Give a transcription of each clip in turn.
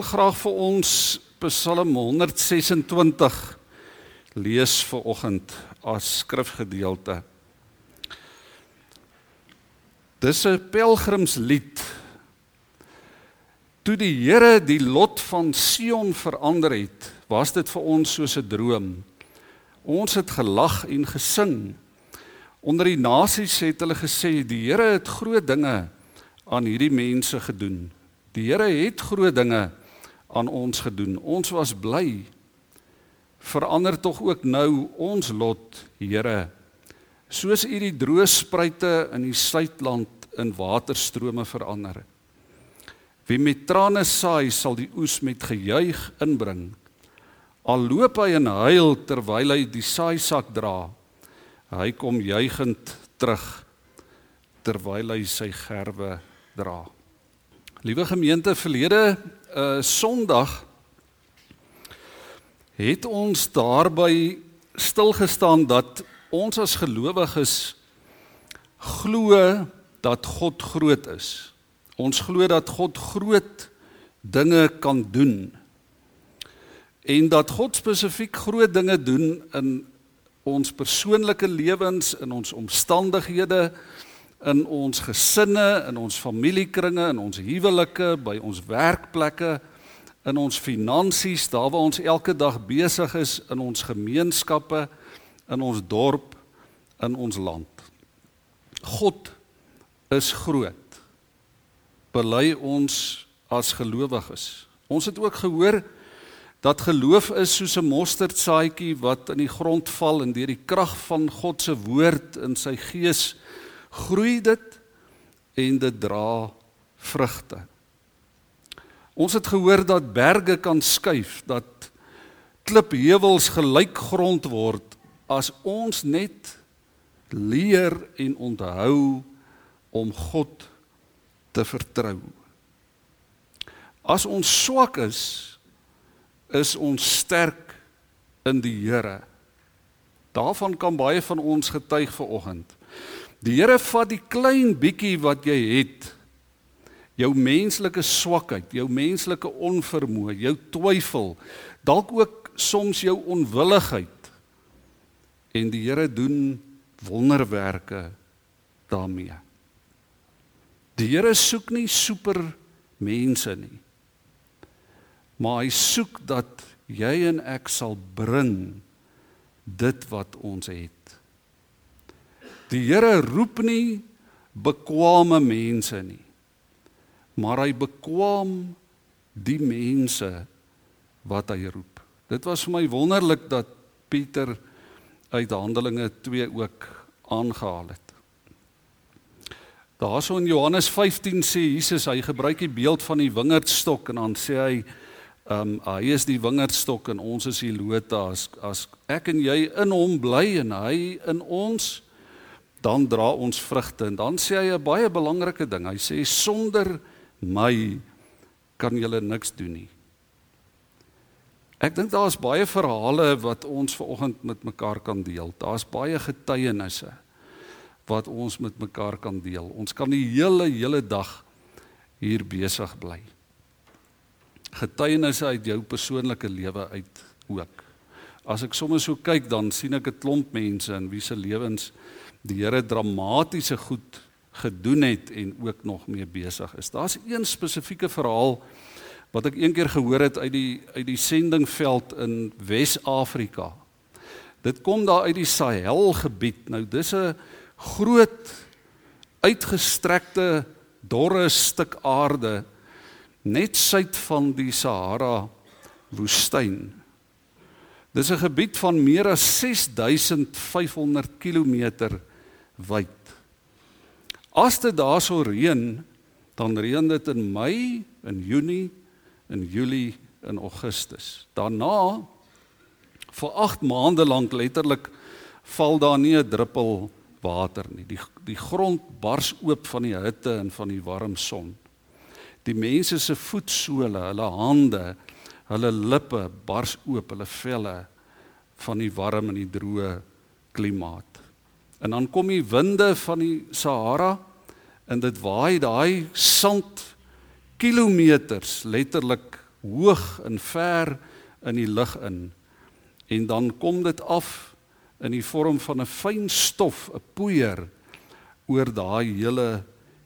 wil graag vir ons Psalm 126 lees vir oggend as skrifgedeelte. Dis 'n pelgrimslied. Toe die Here die lot van Sion verander het, was dit vir ons soos 'n droom. Ons het gelag en gesing. Onder die nasies het hulle gesê die Here het groot dinge aan hierdie mense gedoen. Die Here het groot dinge aan ons gedoen. Ons was bly. Verander tog ook nou ons lot, Here. Soos U die droë spruite in die suidland in waterstrome verander. Wie met trane saai, sal die oes met gejuig inbring. Al loop hy en huil terwyl hy die saaisak dra. Hy kom juigend terug terwyl hy sy gerwe dra. Liewe gemeente, verlede uh Sondag het ons daarby stil gestaan dat ons as gelowiges glo dat God groot is. Ons glo dat God groot dinge kan doen. En dat God spesifiek groot dinge doen in ons persoonlike lewens, in ons omstandighede, in ons gesinne, in ons familiekringe, in ons huwelike, by ons werkplekke, in ons finansies, daar waar ons elke dag besig is in ons gemeenskappe, in ons dorp, in ons land. God is groot. Bely ons as gelowiges. Ons het ook gehoor dat geloof is soos 'n mosterdsaadjie wat in die grond val en deur die krag van God se woord in sy gees groei dit en dit dra vrugte. Ons het gehoor dat berge kan skuif, dat klipheuwels gelykgrond word as ons net leer en onthou om God te vertrou. As ons swak is, is ons sterk in die Here. Daarvan kan baie van ons getuig vanoggend. Die Here vat die klein bietjie wat jy het, jou menslike swakheid, jou menslike onvermoë, jou twyfel, dalk ook soms jou onwilligheid. En die Here doen wonderwerke daarmee. Die Here soek nie super mense nie. Maar hy soek dat jy en ek sal bring dit wat ons het. Die Here roep nie bekwame mense nie. Maar hy bekwam die mense wat hy roep. Dit was vir my wonderlik dat Pieter uit Handelinge 2 ook aangehaal het. Daarso in Johannes 15 sê Jesus hy gebruik die beeld van die wingerdstok en dan sê hy ehm um, hy is die wingerdstok en ons is die lote as as ek en jy in hom bly en hy in ons dan dra ons vrugte en dan sê hy 'n baie belangrike ding. Hy sê sonder my kan julle niks doen nie. Ek dink daar is baie verhale wat ons ver oggend met mekaar kan deel. Daar's baie getuienisse wat ons met mekaar kan deel. Ons kan die hele hele dag hier besig bly. Getuienisse uit jou persoonlike lewe uit ook. As ek sommer so kyk dan sien ek 'n klomp mense in wie se lewens die Here dramatiese goed gedoen het en ook nog mee besig is. Daar's een spesifieke verhaal wat ek eendag gehoor het uit die uit die sendingveld in Wes-Afrika. Dit kom daar uit die Sahel gebied. Nou dis 'n groot uitgestrekte dorre stuk aarde net suid van die Sahara woestyn. Dis 'n gebied van meer as 6500 km wyd. As dit daarso reën, dan reën dit in Mei, in Junie, in Julie, in Augustus. Daarna vir 8 maande lank letterlik val daar nie 'n druppel water nie. Die die grond bars oop van die hitte en van die warm son. Die mense se voetsole, hulle hande, hulle lippe bars oop, hulle velle van die warm en die droë klimaat. En dan kom die winde van die Sahara en dit waai daai sand kilometers letterlik hoog en ver in die lug in. En dan kom dit af in die vorm van 'n fyn stof, 'n poeier oor daai hele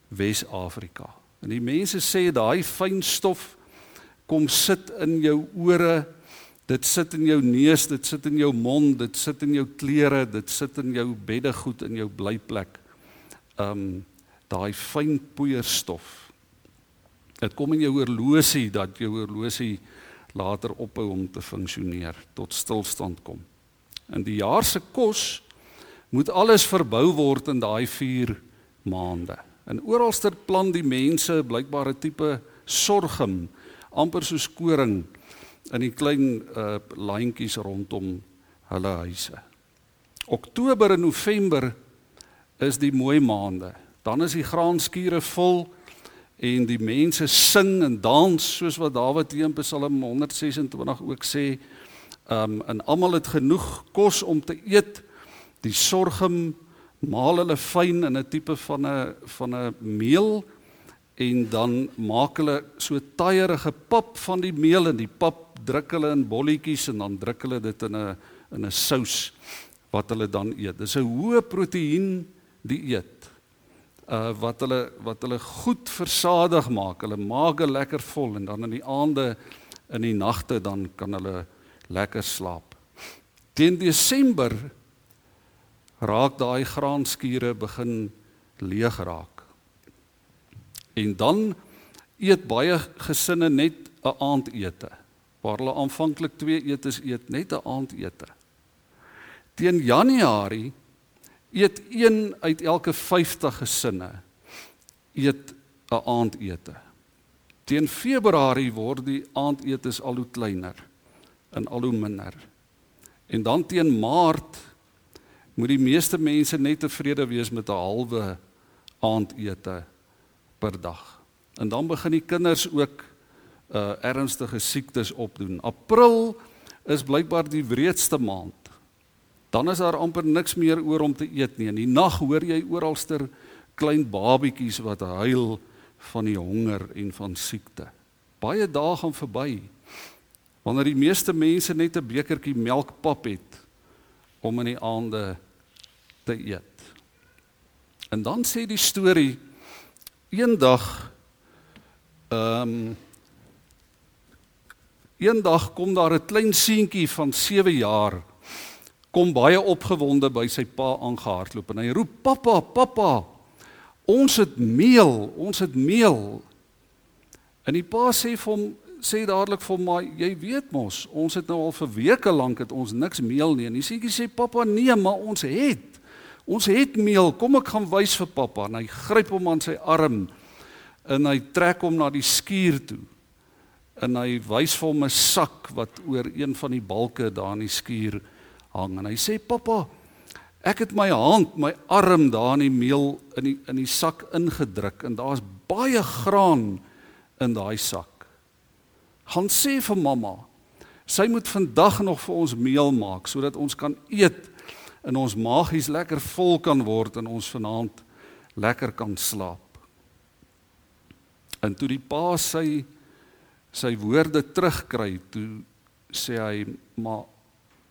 Wes-Afrika. En die mense sê daai fyn stof kom sit in jou ore, dit sit in jou neus, dit sit in jou mond, dit sit in jou klere, dit sit in jou beddegoed in jou blyplek. Um daai fyn poeierstof. Dit kom in jou horlosie dat jou horlosie later ophou om te funksioneer, tot stilstand kom. In die jaar se kos moet alles verbou word in daai 4 maande. En oralster plant die mense blykbaar 'n tipe sorghum, amper soos koring in die klein uh lyntjies rondom hulle huise. Oktober en November is die mooi maande. Dan is die graanskure vol en die mense sing en dans soos wat Dawid in Psalm 126 ook sê. Um en almal het genoeg kos om te eet. Die sorghum maal hulle fyn in 'n tipe van 'n van 'n meel en dan maak hulle so taierige pap van die meel en die pap druk hulle in bolletjies en dan druk hulle dit in 'n in 'n sous wat hulle dan eet. Dis 'n hoë proteïen dieet. Uh wat hulle wat hulle goed versadig maak. Hulle maak lekker vol en dan in die aande in die nagte dan kan hulle lekker slaap. Teen Desember raak daai graanskure begin leeg raak. En dan eet baie gesinne net 'n aandete. Waar hulle aanvanklik twee etes eet, net 'n aandete. Teen Januarie eet een uit elke 50 gesinne eet 'n aandete. Teen Februarie word die aandetes al hoe kleiner en al hoe minder. En dan teen Maart moet die meeste mense net tevrede wees met 'n halwe aandete per dag. En dan begin die kinders ook uh ernstige siektes opdoen. April is blykbaar die wreedste maand. Dan is daar amper niks meer oor om te eet nie. In die nag hoor jy oralster klein babietjies wat huil van die honger en van siekte. Baie dae gaan verby wanneer die meeste mense net 'n bekertjie melkpap het om in die aande te eet. En dan sê die storie eendag ehm um, eendag kom daar 'n klein seentjie van 7 jaar kom baie opgewonde by sy pa aangehardloop en hy roep pappa pappa ons het meel ons het meel. En die pa sê vir hom sê dadelik vir hom maar jy weet mos ons het nou al vir weke lank het ons niks meel nie. En die seentjie sê pappa nee maar ons het Ons het meel, kom ek gaan wys vir pappa en hy gryp hom aan sy arm en hy trek hom na die skuur toe. En hy wys vir hom 'n sak wat oor een van die balke daar in die skuur hang en hy sê pappa, ek het my hand, my arm daar in die meel in die in die sak ingedruk en daar's baie graan in daai sak. Gaan sê vir mamma, sy moet vandag nog vir ons meel maak sodat ons kan eet in ons magies lekker vol kan word en ons vanaand lekker kan slaap. En toe die pa sy sy woorde terugkry, toe sê hy: "Maar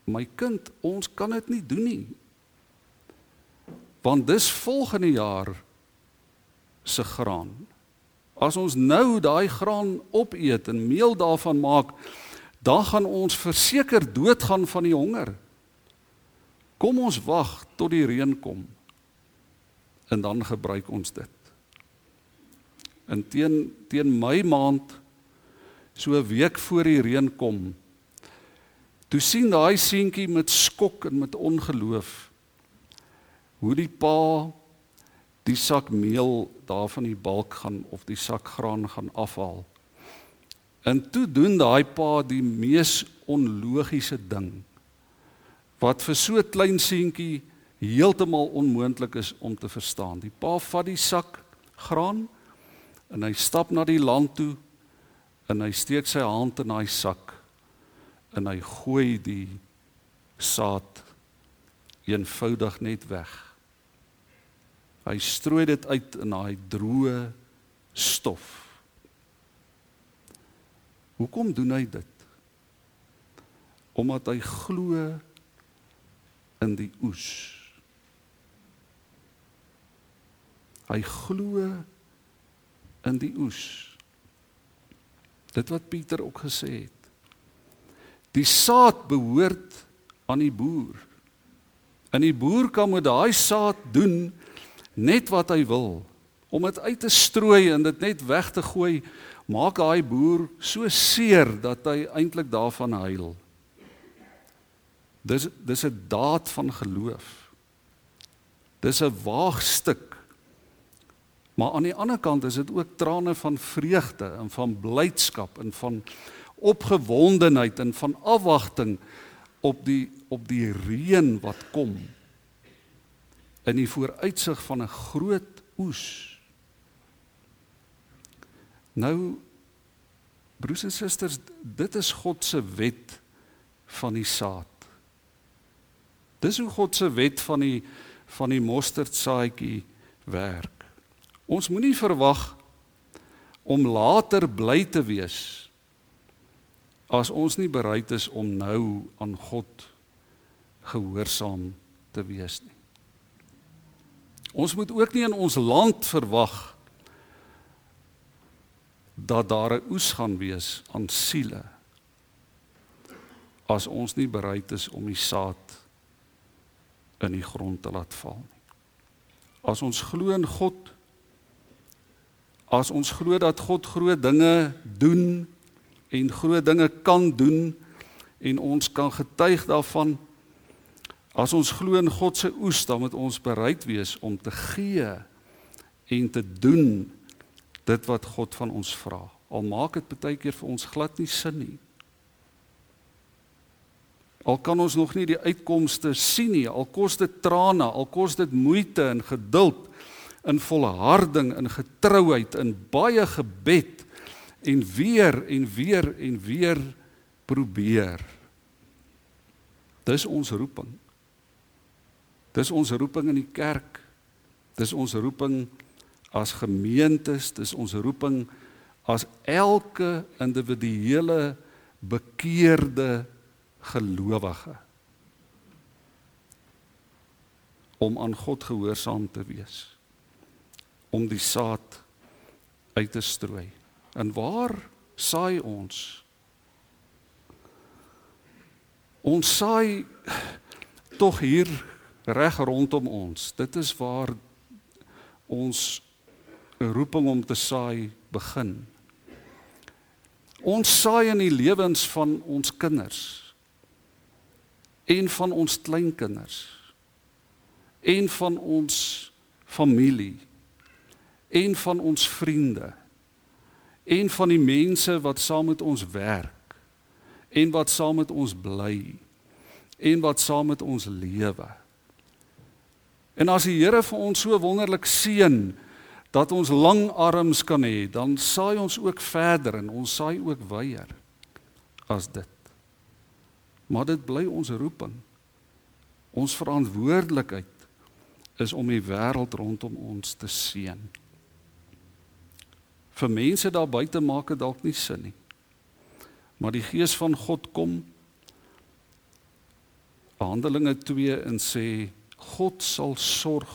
my kind, ons kan dit nie doen nie. Want dis volgende jaar se graan. As ons nou daai graan opeet en meel daarvan maak, dan gaan ons verseker doodgaan van die honger." Kom ons wag tot die reën kom. En dan gebruik ons dit. In teen teen my maand so 'n week voor die reën kom. Toe sien daai seentjie met skok en met ongeloof hoe die pa die sak meel daar van die balk gaan of die sak graan gaan afhaal. En toe doen daai pa die mees onlogiese ding wat vir so 'n klein seentjie heeltemal onmoontlik is om te verstaan. Die pa vat die sak graan en hy stap na die land toe en hy steek sy hand in daai sak en hy gooi die saad eenvoudig net weg. Hy strooi dit uit in daai droë stof. Hoekom doen hy dit? Omdat hy glo in die oes. Hy glo in die oes. Dit wat Pieter ook gesê het. Die saad behoort aan die boer. En die boer kan met daai saad doen net wat hy wil. Om dit uit te strooi en dit net weg te gooi, maak daai boer so seer dat hy eintlik daarvan huil. Dis dis 'n daad van geloof. Dis 'n waagstuk Maar aan die ander kant is dit ook trane van vreugde en van blydskap en van opgewondenheid en van afwagting op die op die reën wat kom in die vooruitsig van 'n groot oes. Nou broers en susters, dit is God se wet van die saad. Dis hoe God se wet van die van die mosterdsaadjie werk. Ons moenie verwag om later bly te wees as ons nie bereid is om nou aan God gehoorsaam te wees nie. Ons moet ook nie in ons land verwag dat daar 'n oes gaan wees aan siele as ons nie bereid is om die saad in die grond te laat val nie. As ons glo in God As ons glo dat God groot dinge doen en groot dinge kan doen en ons kan getuig daarvan as ons glo in God se oes dan moet ons bereid wees om te gee en te doen dit wat God van ons vra. Al maak dit baie keer vir ons glad nie sin nie. Al kan ons nog nie die uitkomste sien nie, al kos dit trane, al kos dit moeite en geduld in volharding in getrouheid in baie gebed en weer en weer en weer probeer. Dis ons roeping. Dis ons roeping in die kerk. Dis ons roeping as gemeentes, dis ons roeping as elke individuele bekeerde gelowige om aan God gehoorsaam te wees om die saad uit te strooi. En waar saai ons? Ons saai tog hier reg rondom ons. Dit is waar ons roeping om te saai begin. Ons saai in die lewens van ons kinders en van ons kleinkinders en van ons familie en van ons vriende en van die mense wat saam met ons werk en wat saam met ons bly en wat saam met ons lewe. En as die Here vir ons so wonderlik seën dat ons lang arms kan hê, dan saai ons ook verder en ons saai ook wyer as dit. Maar dit bly ons roeping. Ons verantwoordelikheid is om die wêreld rondom ons te seën vir mense daar buite maak dit dalk nie sin nie. Maar die gees van God kom Handelinge 2 en sê God sal sorg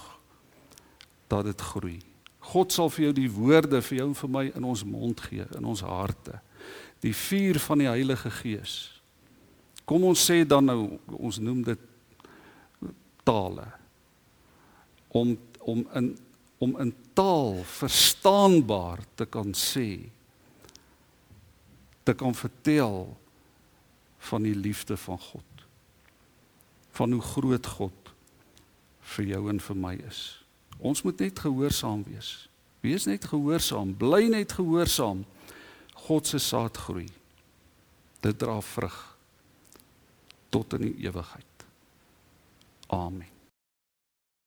dat dit groei. God sal vir jou die woorde vir jou en vir my in ons mond gee, in ons harte. Die vuur van die Heilige Gees. Kom ons sê dan nou ons noem dit tale. Om om in om in taal verstaanbaar te kan sê te kan vertel van die liefde van God van hoe groot God vir jou en vir my is. Ons moet net gehoorsaam wees. Wees net gehoorsaam. Bly net gehoorsaam. God se saad groei. Dit dra vrug tot in die ewigheid. Amen